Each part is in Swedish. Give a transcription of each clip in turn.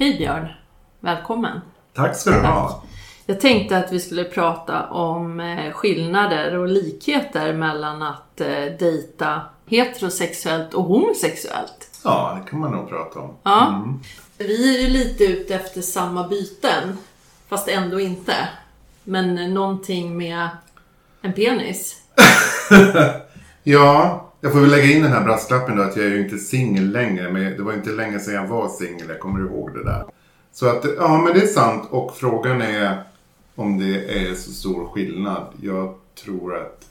Hej Björn! Välkommen! Tack ska du ha. Jag tänkte att vi skulle prata om eh, skillnader och likheter mellan att eh, dejta heterosexuellt och homosexuellt. Ja, det kan man nog prata om. Ja. Mm. Vi är ju lite ute efter samma byten, fast ändå inte. Men någonting med en penis. Ja, jag får väl lägga in den här brasklappen då att jag är ju inte singel längre. Men det var inte länge sedan jag var singel, jag kommer ihåg det där. Så att, ja men det är sant och frågan är om det är så stor skillnad. Jag tror att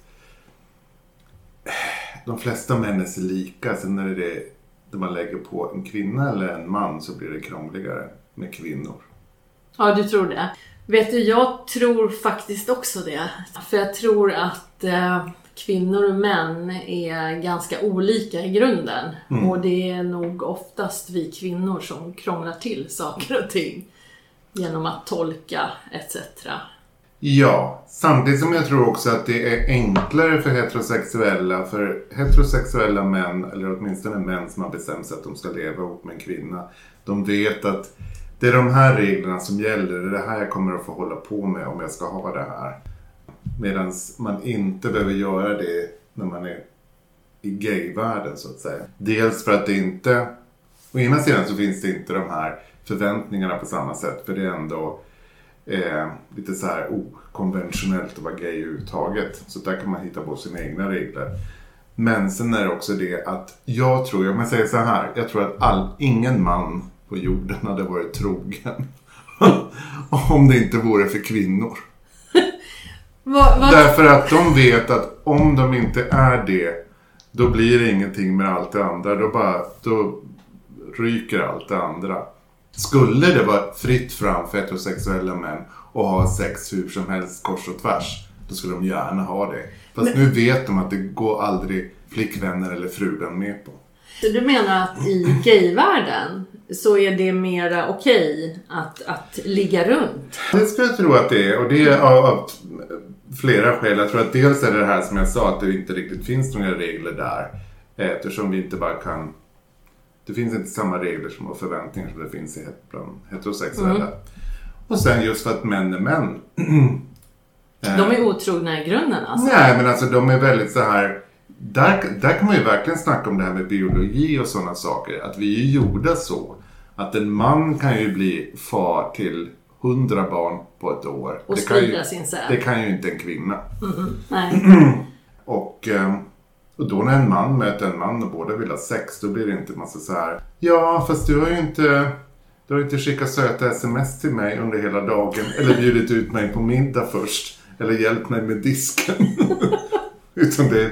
de flesta män är sig lika. Sen när det det man lägger på en kvinna eller en man så blir det krångligare med kvinnor. Ja, du tror det. Vet du, jag tror faktiskt också det. För jag tror att eh, kvinnor och män är ganska olika i grunden. Och det är nog oftast vi kvinnor som krånglar till saker och ting. Genom att tolka etc. Ja, samtidigt som jag tror också att det är enklare för heterosexuella, för heterosexuella män, eller åtminstone män som har bestämt sig att de ska leva ihop med en kvinna. De vet att det är de här reglerna som gäller, det är det här jag kommer att få hålla på med om jag ska ha det här. Medan man inte behöver göra det när man är i gayvärlden så att säga. Dels för att det inte, å ena sidan så finns det inte de här förväntningarna på samma sätt, för det är ändå eh, lite så här okonventionellt att vara gay överhuvudtaget. Så där kan man hitta på sina egna regler. Men sen är det också det att jag tror, om jag säger så här, jag tror att all, ingen man på jorden hade varit trogen. om det inte vore för kvinnor. Vad, vad, Därför att de vet att om de inte är det, då blir det ingenting med allt det andra. Då, bara, då ryker allt det andra. Skulle det vara fritt fram för heterosexuella män och ha sex hur som helst kors och tvärs, då skulle de gärna ha det. Fast nu vet de att det går aldrig flickvänner eller frugan med på. Så du menar att i gayvärlden så är det mera okej att, att ligga runt? Det skulle jag tro att det är och det är av, av flera skäl. Jag tror att dels är det det här som jag sa att det inte riktigt finns några regler där. eh, Eftersom vi inte bara kan... Det finns inte samma regler som och förväntningar som det finns i bland heterosexuella. Och sen just för att män är män. De är otrogna i grunden alltså? Nej, men alltså de är väldigt så här... Där, där kan man ju verkligen snacka om det här med biologi och sådana saker. Att vi är gjorda så. Att en man kan ju bli far till hundra barn på ett år. Och det, kan ju, säd? det kan ju inte en kvinna. Nej. Och, eh, och då när en man möter en man och båda vill ha sex, då blir det inte massa så här. Ja, fast du har ju inte... Du har inte skickat söta sms till mig under hela dagen. Eller bjudit ut mig på middag först. Eller hjälpt mig med disken. Utan det är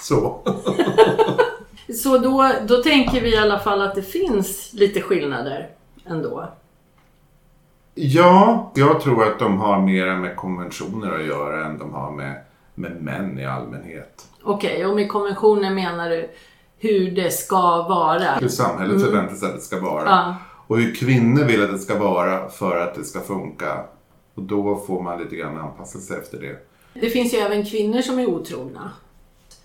så. Så då, då tänker vi i alla fall att det finns lite skillnader ändå. Ja, jag tror att de har mera med konventioner att göra än de har med, med män i allmänhet. Okej, och med konventionen menar du hur det ska vara? Hur samhället förväntar sig att det ska vara. Ja. Och hur kvinnor vill att det ska vara för att det ska funka. Och då får man lite grann anpassa sig efter det. Det finns ju även kvinnor som är otrogna.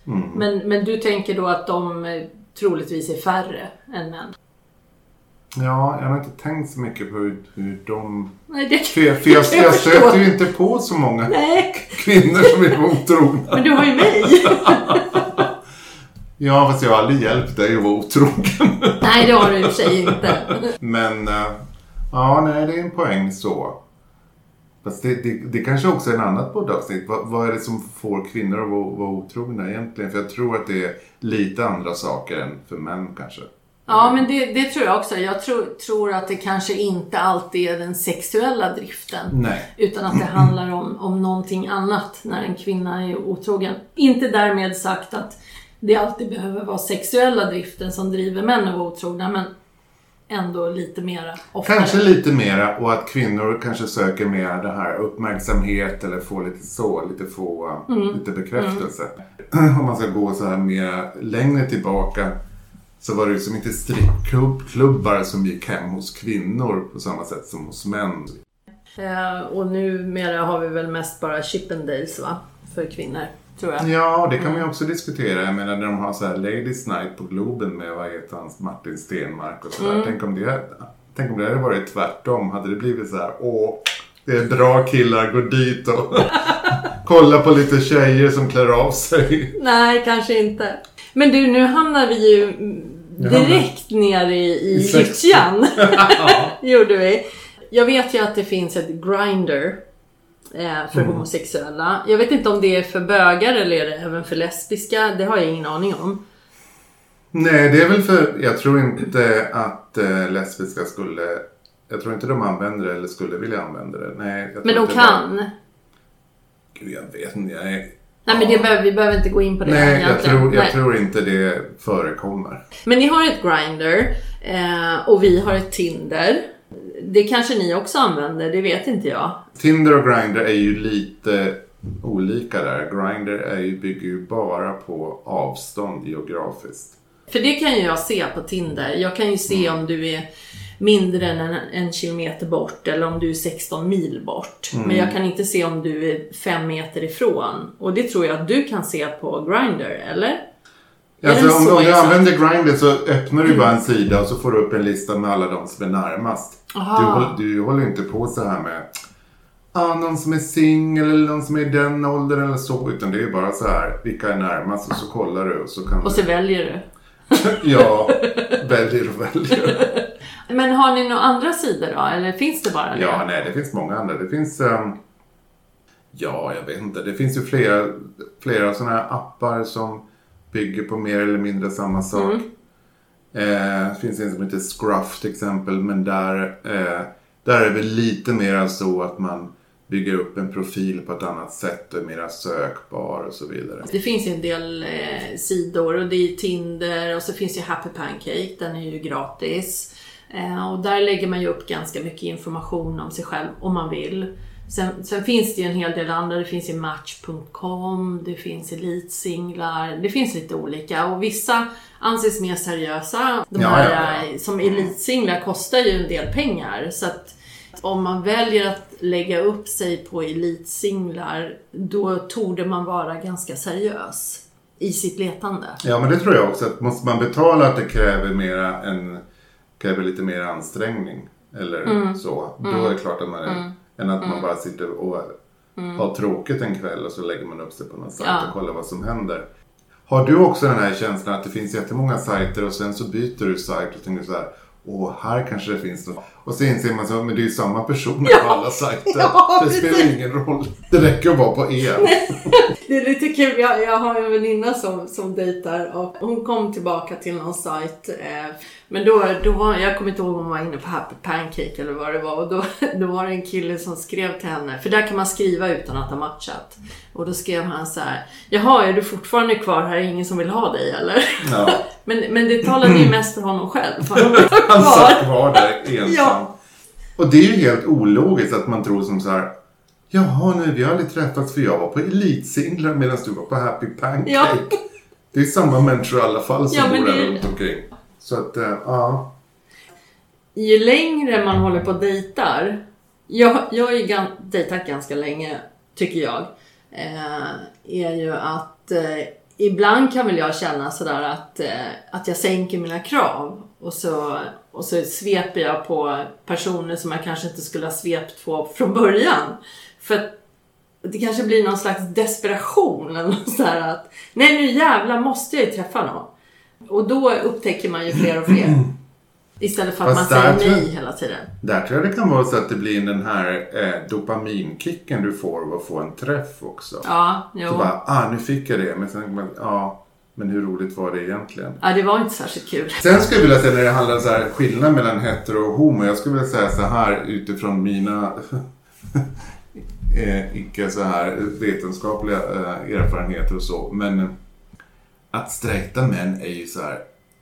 Mm. Men, men du tänker då att de eh, troligtvis är färre än män? Ja, jag har inte tänkt så mycket på hur, hur de... Nej, det För jag, för jag, jag förstå. stöter ju inte på så många Nej, kvinnor som är otrogna. men du har ju mig. Ja, fast jag har aldrig hjälpt dig att vara otrogen. Nej, det har du i och för sig inte. Men, eh, ja, nej, det är en poäng så. Fast det, det, det kanske också är en annat poddavsnitt. Vad, vad är det som får kvinnor att vara, vara otrogna egentligen? För jag tror att det är lite andra saker än för män kanske. Ja, men det, det tror jag också. Jag tror, tror att det kanske inte alltid är den sexuella driften. Nej. Utan att det handlar om, om någonting annat när en kvinna är otrogen. Inte därmed sagt att det alltid behöver vara sexuella driften som driver män att vara otrogna, men ändå lite mera oftare. Kanske lite mera och att kvinnor kanske söker mer det här uppmärksamhet eller få lite så, lite få, lite bekräftelse. Om man ska gå så här mer längre tillbaka så var det ju som inte strippklubbar som gick hem hos kvinnor på samma sätt som hos män. Eh, och numera har vi väl mest bara Chippendales va? För kvinnor, tror jag. Ja, det kan man ju också diskutera. Jag menar när de har så här Ladies Night på Globen med vad heter han, Martin Stenmark och sådär. Tänk om det Tänk om det hade varit tvärtom. Hade det blivit så här, åh, det är bra killar, gå dit och kolla på lite tjejer som klär av sig. Nej, kanske inte. Men du, nu hamnar vi ju direkt ner i, i, I gyttjan. ja. gjorde vi. Jag vet ju att det finns ett grinder eh, för Mm. homosexuella. Jag vet inte om det är för bögar eller är det även för lesbiska. Det har jag ingen aning om. Nej, det är väl för, jag tror inte att eh, lesbiska skulle, jag tror inte de använder det eller skulle vilja använda det. Nej, jag Men de det bara- kan. Gud, jag vet inte. Nej, Nej men det behöver, vi behöver inte gå in på det Nej, jag tror, jag Nej. tror inte det förekommer. Men ni har ett grinder eh, och vi har ett Tinder. Det kanske ni också använder, det vet inte jag. Tinder och Grindr är ju lite olika där. Grindr är ju, bygger ju bara på avstånd geografiskt. För det kan ju jag se på Tinder. Jag kan ju se om du är mindre än en, en kilometer bort eller om du är 16 mil bort. Men jag kan inte se om du är fem meter ifrån. Och det tror jag att du kan se på Grindr, eller? Alltså, om, om du använder Grindr så öppnar du bara en sida och så får du upp en lista med alla de som är närmast. Du, du håller inte på så här med ah, någon som är singel eller någon som är i den åldern eller så. Utan det är bara så här, vilka är närmast och så kollar du och så kan Och så du... väljer du. Ja, väljer och väljer. Men har ni några andra sidor då? Eller finns det bara det? Ja, nej, det finns många andra. Det finns... ehm, ja, jag vet inte. Det finns ju flera, flera sådana här appar som bygger på mer eller mindre samma sak. Eh, det finns en som heter Scruff till exempel, men där, eh, där är det väl lite mer så att man bygger upp en profil på ett annat sätt och är mer sökbar och så vidare. Det finns ju en del eh, sidor och det är Tinder och så finns ju Happy Pancake, den är ju gratis. Eh, och där lägger man ju upp ganska mycket information om sig själv om man vill. Sen, sen finns det ju en hel del andra, det finns ju Match.com, det finns Elitsinglar, det finns lite olika och vissa anses mer seriösa. De Ja, här ja, ja. eh, som Elitsinglar kostar ju en del pengar så att om man väljer att lägga upp sig på elitsinglar, då torde man vara ganska seriös i sitt letande. Ja, men det tror jag också. Att måste man betala att det kräver, mera en, kräver lite mer ansträngning eller Mm. så. Då är det klart att man är, än att man bara sitter och har tråkigt en kväll och så lägger man upp sig på någon sajt Mm. Ja. och kollar vad som händer. Har du också den här känslan att det finns jättemånga sajter och sen så byter du sajt och tänker så här Åh, här kanske det finns något. Och så inser man så men det är ju samma personer på alla sajter. Ja, det spelar precis. ingen roll. Det räcker att vara på er. Det är lite kul, jag, jag har en väninna som, som dejtar och hon kom tillbaka till någon sajt. Eh, men då, då var, jag kommer inte ihåg om hon var inne på Happy Pancake eller vad det var. Och då, då var det en kille som skrev till henne, för där kan man skriva utan att ha matchat. Och då skrev han så här, Jaha, är du fortfarande kvar här? Är ingen som vill ha dig eller? Ja. Men, men det talade ju mest för honom själv. För han var Han kvar. satt kvar där ensam. Ja. Och det är ju helt ologiskt att man tror som så här. Jaha, nej, vi har aldrig träffats för jag var på Elitsinglar medan du var på Happy Pancake. Ja. Det är samma människor i alla fall som Ja, bor där det- runt omkring. Så att, eh, ja. ju längre man håller på och dejtar. Jag, jag har ju gan, dejtat ganska länge, tycker jag. Eh, är ju att eh, ibland kan väl jag känna sådär att, eh, att jag sänker mina krav. Och så, och så sveper jag på personer som jag kanske inte skulle ha svept på från början. För att det kanske blir någon slags desperation eller något sådär att nej nu jävla måste jag ju träffa någon. Och då upptäcker man ju fler och fler. Istället för att Fast man säger tror jag- nej hela tiden. Där tror jag det kan vara så att det blir den här eh, dopaminkicken du får av att få en träff också. Ja, Så jo. bara, ah nu fick jag det. Men sen, ja, men hur roligt var det egentligen? Ja, det var inte särskilt kul. Sen skulle jag vilja säga när det handlar om så här, skillnad mellan hetero och homo. Jag skulle vilja säga så här utifrån mina eh, icke så här vetenskapliga eh, erfarenheter och så. Men att straighta män är ju så här,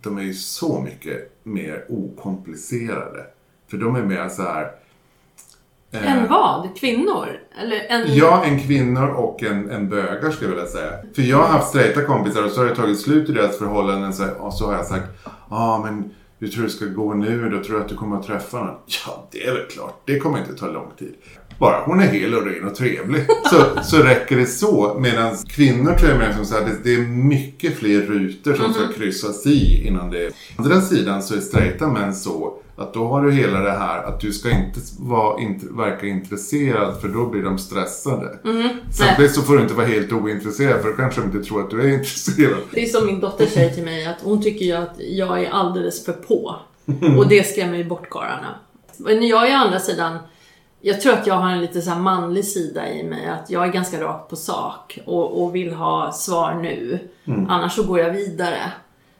de är ju så mycket mer okomplicerade. För de är mer så här... eh, En vad? Kvinnor? Eller en... Ja, en kvinnor och en, en bögar skulle jag vilja säga. För jag har haft straighta kompisar och så har det tagit slut i deras förhållanden så, och så har jag sagt Ja, ah, men hur tror du ska gå nu då? Tror du att du kommer att träffa någon? Ja, det är väl klart. Det kommer inte ta lång tid. Bara hon är hel och ren och trevlig så, så räcker det så. Medan kvinnor tror jag mer som så här, det, är mycket fler rutor som ska kryssas i innan det... Å andra sidan så är straighta män så Att då har du hela det här att du ska inte vara, inte, verka intresserad för då blir de stressade. Mm. Samtidigt så får du inte vara helt ointresserad för då kanske de inte tror att du är intresserad. Det är som min dotter säger till mig att hon tycker ju att jag är alldeles för på. Och det skrämmer ju bort karlarna. Men jag är å andra sidan jag tror att jag har en lite så manlig sida i mig. Att jag är ganska rakt på sak och, och vill ha svar nu. Annars så går jag vidare.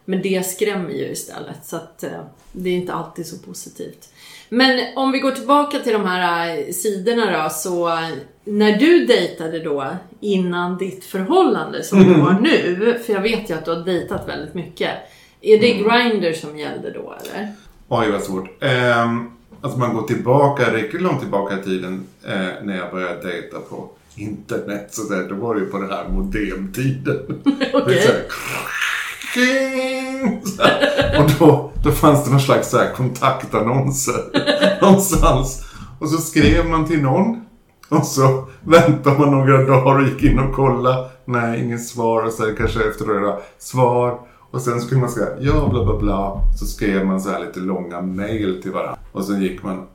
Men det skrämmer ju istället. Så att eh, det är inte alltid så positivt. Men om vi går tillbaka till de här eh, sidorna då. Så eh, när du dejtade då innan ditt förhållande som du har nu. För jag vet ju att du har dejtat väldigt mycket. Är det Grindr som gällde då eller? Oj vad svårt. Um, alltså man går tillbaka, riktigt långt tillbaka i tiden eh, när jag började dejta på internet. Så där, då var det ju på den här modemtiden. Okej. Här. Och då, då fanns det någon slags så här kontaktannonser någonstans. Och så skrev man till någon. Och så väntade man några dagar och gick in och kollade. Nej, ingen svar. Och sen kanske efter några svar. Och sen skulle man säga ja, bla bla bla. Så skrev man så här lite långa mail till varandra. Och sen gick man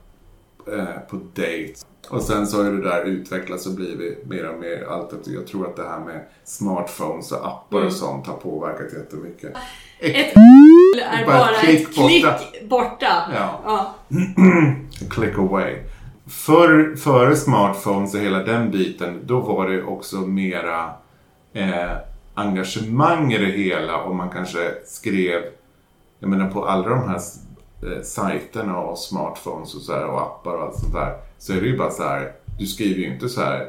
eh, på dejt. Och sen så har ju det där utvecklats och blivit mer och mer allt efter. Jag tror att det här med smartphones och appar och sånt har påverkat jättemycket. Ett är Bara bara ett ett klick klick borta. borta. Ja. Ja. click away. För, före smartphones och hela den biten, då var det också mera eh, engagemang i det hela och man kanske skrev, jag menar på alla de här eh, sajterna och smartphones och, så här, och appar och allt sånt där, så är det ju bara så här, du skriver ju inte så här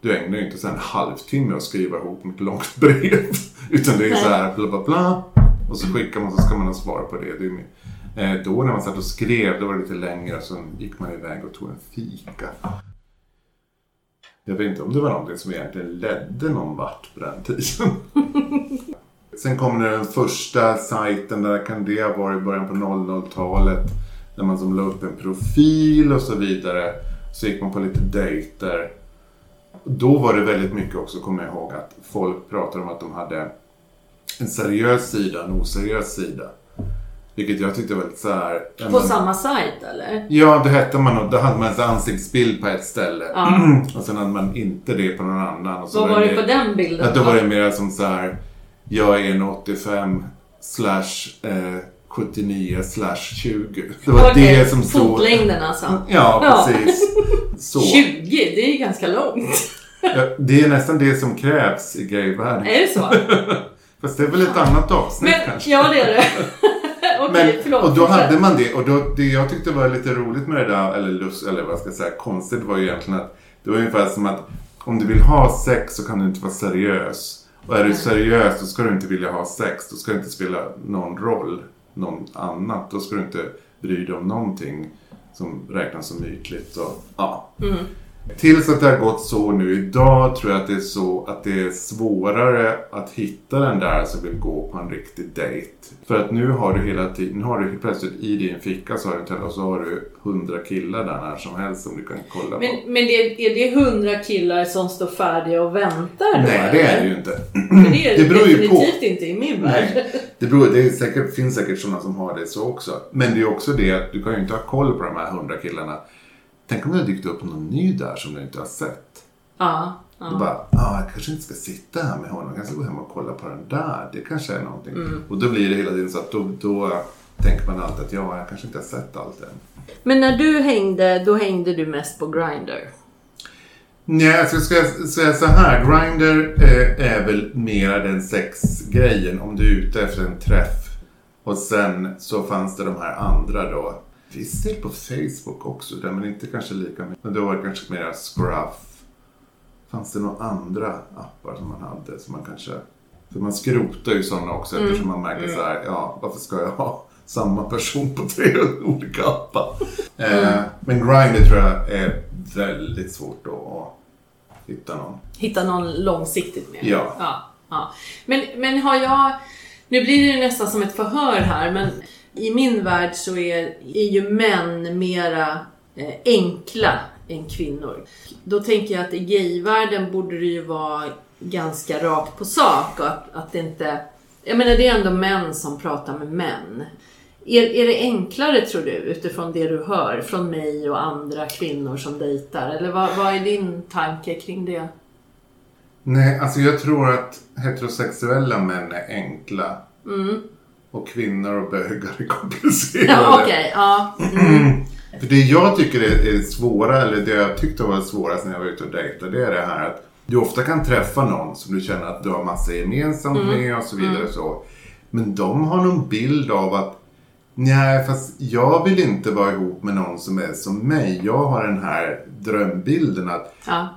du ägnar ju inte så en halvtimme att skriva ihop ett långt brev. Utan det är så här bla bla bla. Och så skickar man så ska man ha svar på det. det är, eh, då när man satt och skrev, då var det lite längre. Så gick man iväg och tog en fika. Jag vet inte om det var någonting som egentligen ledde någon vart på den tiden. Sen kom det den första sajten, där kan det varit i början på 00-talet. Där man som la upp en profil och så vidare. Så gick man på lite dejter. Då var det väldigt mycket också, kommer jag ihåg, att folk pratade om att de hade en seriös sida, en oseriös sida. Vilket jag tyckte var lite så här... ja, På men- samma sajt eller? Ja, det hette man då hade man en ansiktsbild på ett ställe. Ja. och sen hade man inte det på någon annan. Och så Vad var det mer- på den bilden? att då var det mer som så här. Jag är en 85 slash eh, 79 slash 20. Det var Okej, det som stod. Fotlängden alltså. Ja, Ja. precis. Så. 20, det är ju ganska långt. Ja, det är nästan det som krävs i gayvärlden. Är det så? Fast det är väl ett annat avsnitt Men, kanske. ja det är det. Okej, Men, förlåt. och då hade man det. Och då, det jag tyckte var lite roligt med det där, eller lust, eller vad ska jag säga, konstigt var ju egentligen att det var ungefär som att om du vill ha sex så kan du inte vara seriös. Och är du seriös då ska du inte vilja ha sex. Då ska det inte spela någon roll, någon annat. Då ska du inte bry dig om någonting som räknas som ytligt. Och, ja. Mm. Tills att det har gått så nu idag tror jag att det är så att det är svårare att hitta den där som vill gå på en riktig dejt. För att nu har du hela tiden, nu har du plötsligt i din ficka så har du, och så har du hundra killar där när som helst som du kan kolla på. Men, men det, är det hundra killar som står färdiga och väntar då? Nej det är det ju inte. För det är Det beror ju på. definitivt inte i min värld. Nej, det, beror, det är säkert, finns säkert sådana som har det så också. Men det är också det att du kan ju inte ha koll på de här hundra killarna. Tänk om det har dykt upp någon ny där som du inte har sett. Ja. Då ja. bara, ah, jag kanske inte ska sitta här med honom. Jag kanske gå hem och kolla på den där. Det kanske är någonting. Mm. Och då blir det hela tiden så att då, då tänker man alltid att ja, jag kanske inte har sett allt än. Men när du hängde, då hängde du mest på Grindr. Nej, alltså jag ska säga så här. Grindr eh, är väl mera den sexgrejen. Om du är ute efter en träff. Och sen så fanns det de här andra då. Finns det på Facebook också där, men inte kanske lika mycket. Men då var det kanske mera scruff. Fanns det några andra appar som man hade som man kanske... För man skrotar ju sådana också eftersom man märker så här, ja varför ska jag ha samma person på tre olika appar? Eh, men Grindr tror jag är väldigt svårt att hitta någon. Hitta någon långsiktigt med. Ja. ja, ja. Men, men har jag... Nu blir det nästan som ett förhör här, men i min värld så är, är ju män mera eh, enkla än kvinnor. Då tänker jag att i gayvärlden borde det ju vara ganska rakt på sak och att, att det inte... Jag menar det är ändå män som pratar med män. Är, är det enklare tror du utifrån det du hör från mig och andra kvinnor som dejtar? Eller vad, vad är din tanke kring det? Nej, alltså jag tror att heterosexuella män är enkla. Mm. Och kvinnor och bögar är komplicerade. Ja, okej. ja. Mm. För det jag tycker är, är svåra, eller det jag tyckte var svårast när jag var ute och dejtade, det är det här att du ofta kan träffa någon som du känner att du har massa gemensamt Mm. med och så vidare. Så. Men de har någon bild av att Nej, fast jag vill inte vara ihop med någon som är som mig. Jag har den här drömbilden att ja.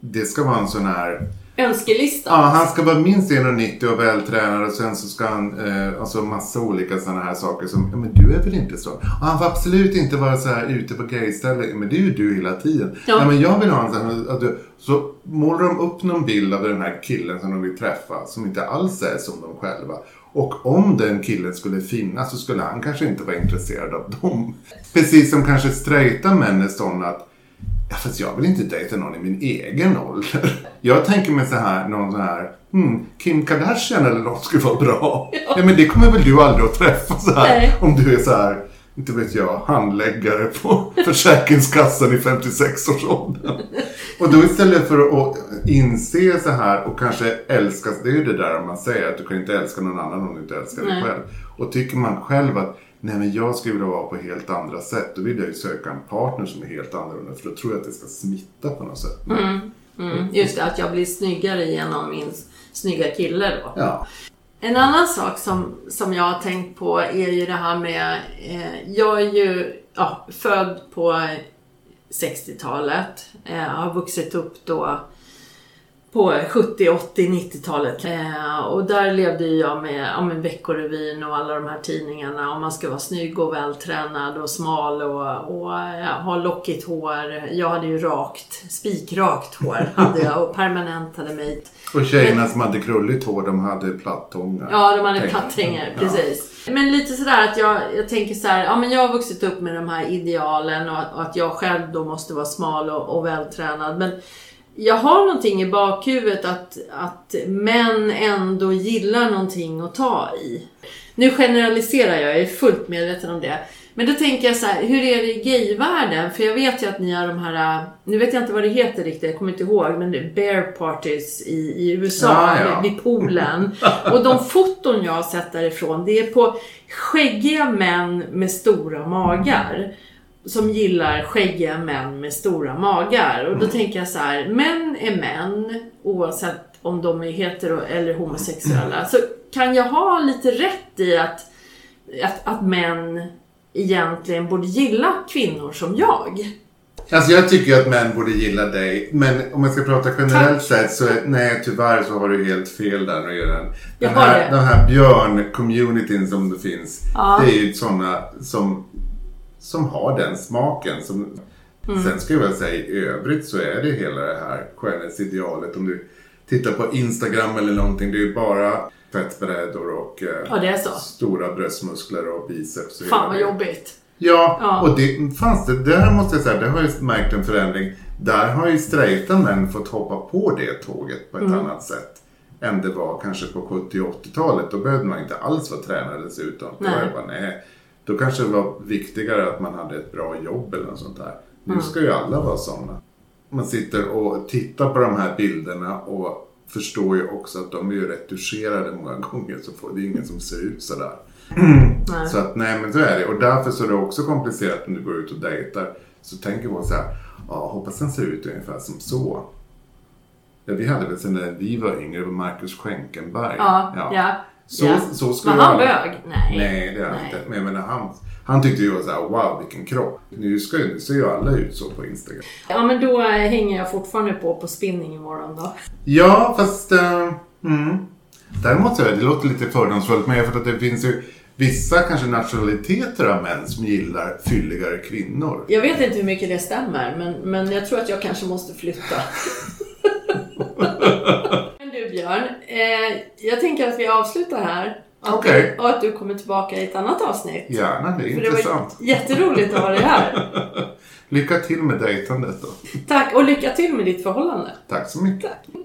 det ska vara en sån här Önskelista. Ja, han ska vara minst 1,90 och vältränad och sen så ska han, eh, alltså massa olika sådana här saker som, ja men du är väl inte så? Och han får absolut inte vara så här ute på gayställen, men det är ju du hela tiden. Ja. Ja. men jag vill ha en sån här, att du, så målar de upp någon bild av den här killen som de vill träffa, som inte alls är som de själva. Och om den killen skulle finnas så skulle han kanske inte vara intresserad av dem. Precis som kanske straighta män är sådana att Ja, fast jag vill inte dejta någon i min egen ålder. Jag tänker mig så här, någon så här, hmm, Kim Kardashian eller något skulle vara bra. Ja. men det kommer väl du aldrig att träffa så här. Nej. Om du är så här, inte vet jag, handläggare på Försäkringskassan i 56-årsåldern. Och då istället för att inse så här och kanske älska, det är ju det där man säger att du kan inte älska någon annan om du inte älskar dig Nej. själv. Och tycker man själv att nej men jag skulle vilja vara på helt andra sätt. Då vill jag ju söka en partner som är helt annorlunda. För då tror jag att det ska smitta på något sätt. Mm, just det, att jag blir snyggare genom min snygga kille då. Ja. En annan sak som, som jag har tänkt på är ju det här med, eh, jag är ju ja, född på 60-talet, eh, har vuxit upp då på 70, 80, 90-talet. Eh, och där levde jag med, ja, med Veckorevyn och alla de här tidningarna. Om man ska vara snygg och vältränad och smal och, och ja, ha lockigt hår. Jag hade ju rakt, spikrakt hår hade jag och permanentade mig. Och tjejerna som hade krulligt hår, de hade plattångar. Ja, de hade Tänk. plattänger, Ja. precis. Men lite sådär att jag, jag tänker så här, ja men jag har vuxit upp med de här idealen och, att- och att jag själv då måste vara smal och, och vältränad. Men jag har någonting i bakhuvudet att, att män ändå gillar någonting att ta i. Nu generaliserar jag, jag är fullt medveten om det. Men då tänker jag så här, hur är det i gayvärlden? För jag vet ju att ni har de här, nu vet jag inte vad det heter riktigt, jag kommer inte ihåg, men det är bear parties i, i USA, Ja, ja. vid poolen. Och de foton jag har sett därifrån, det är på skäggiga män med stora magar. Som gillar skäggiga män med stora magar. Och då tänker jag så här, män är män oavsett om de är hetero eller homosexuella. Så kan jag ha lite rätt i att, att, att män egentligen borde gilla kvinnor som jag? Alltså jag tycker att män borde gilla dig. Men om jag ska prata generellt sett så är, nej tyvärr så har du helt fel där gäller den. Här, den här björn-communityn som det finns. Ja. Det är ju sådana som, som har den smaken. Som, Mm. Sen ska jag väl säga i övrigt så är det hela det här skönhetsidealet. Om du tittar på Instagram eller någonting. Det är ju bara fettbrädor och eh, Ja, stora bröstmuskler och biceps. och Fan vad det. jobbigt. Ja, Ja. och det fanns det. Där måste jag säga, det har jag märkt en förändring. Där har ju straighta män fått hoppa på det tåget på ett Mm. annat sätt. Än det var kanske på 70 och 80-talet. Då behövde man inte alls vara tränad dessutom. Då Nej. var det bara, nej. Då kanske det var viktigare att man hade ett bra jobb eller något sånt där. Nu ska ju alla vara sådana. Man sitter och tittar på de här bilderna och förstår ju också att de är ju retuscherade många gånger. Så får, det är ingen som ser ut sådär. Nej. Så att nej men så är det. Och därför så är det också komplicerat när du går ut och dejtar. Så tänker man så här, ja hoppas den ser ut ungefär som så. Ja, vi hade väl sen när vi var yngre, Marcus Schenkenberg. Ja, ja. Så, ja. så skulle Var han bög? Nej. Nej, det är han inte. Men jag menar, han, han tyckte ju så här, wow vilken kropp. Nu ska nu ser ju alla ut så på Instagram. Ja men då eh, hänger jag fortfarande på på spinning imorgon då. Ja, fast... Uh, mm. Däremot så det, låter lite fördomsfullt, men jag vet att det finns ju vissa kanske nationaliteter av män som gillar fylligare kvinnor. Jag vet inte hur mycket det stämmer men, men jag tror att jag kanske måste flytta. Björn, eh, jag tänker att vi avslutar här. Att Okej. du, och att du kommer tillbaka i ett annat avsnitt. Gärna, det är För det intressant. var jätteroligt att ha dig här. Lycka till med dejtandet då. Tack och lycka till med ditt förhållande. Tack så mycket. Tack.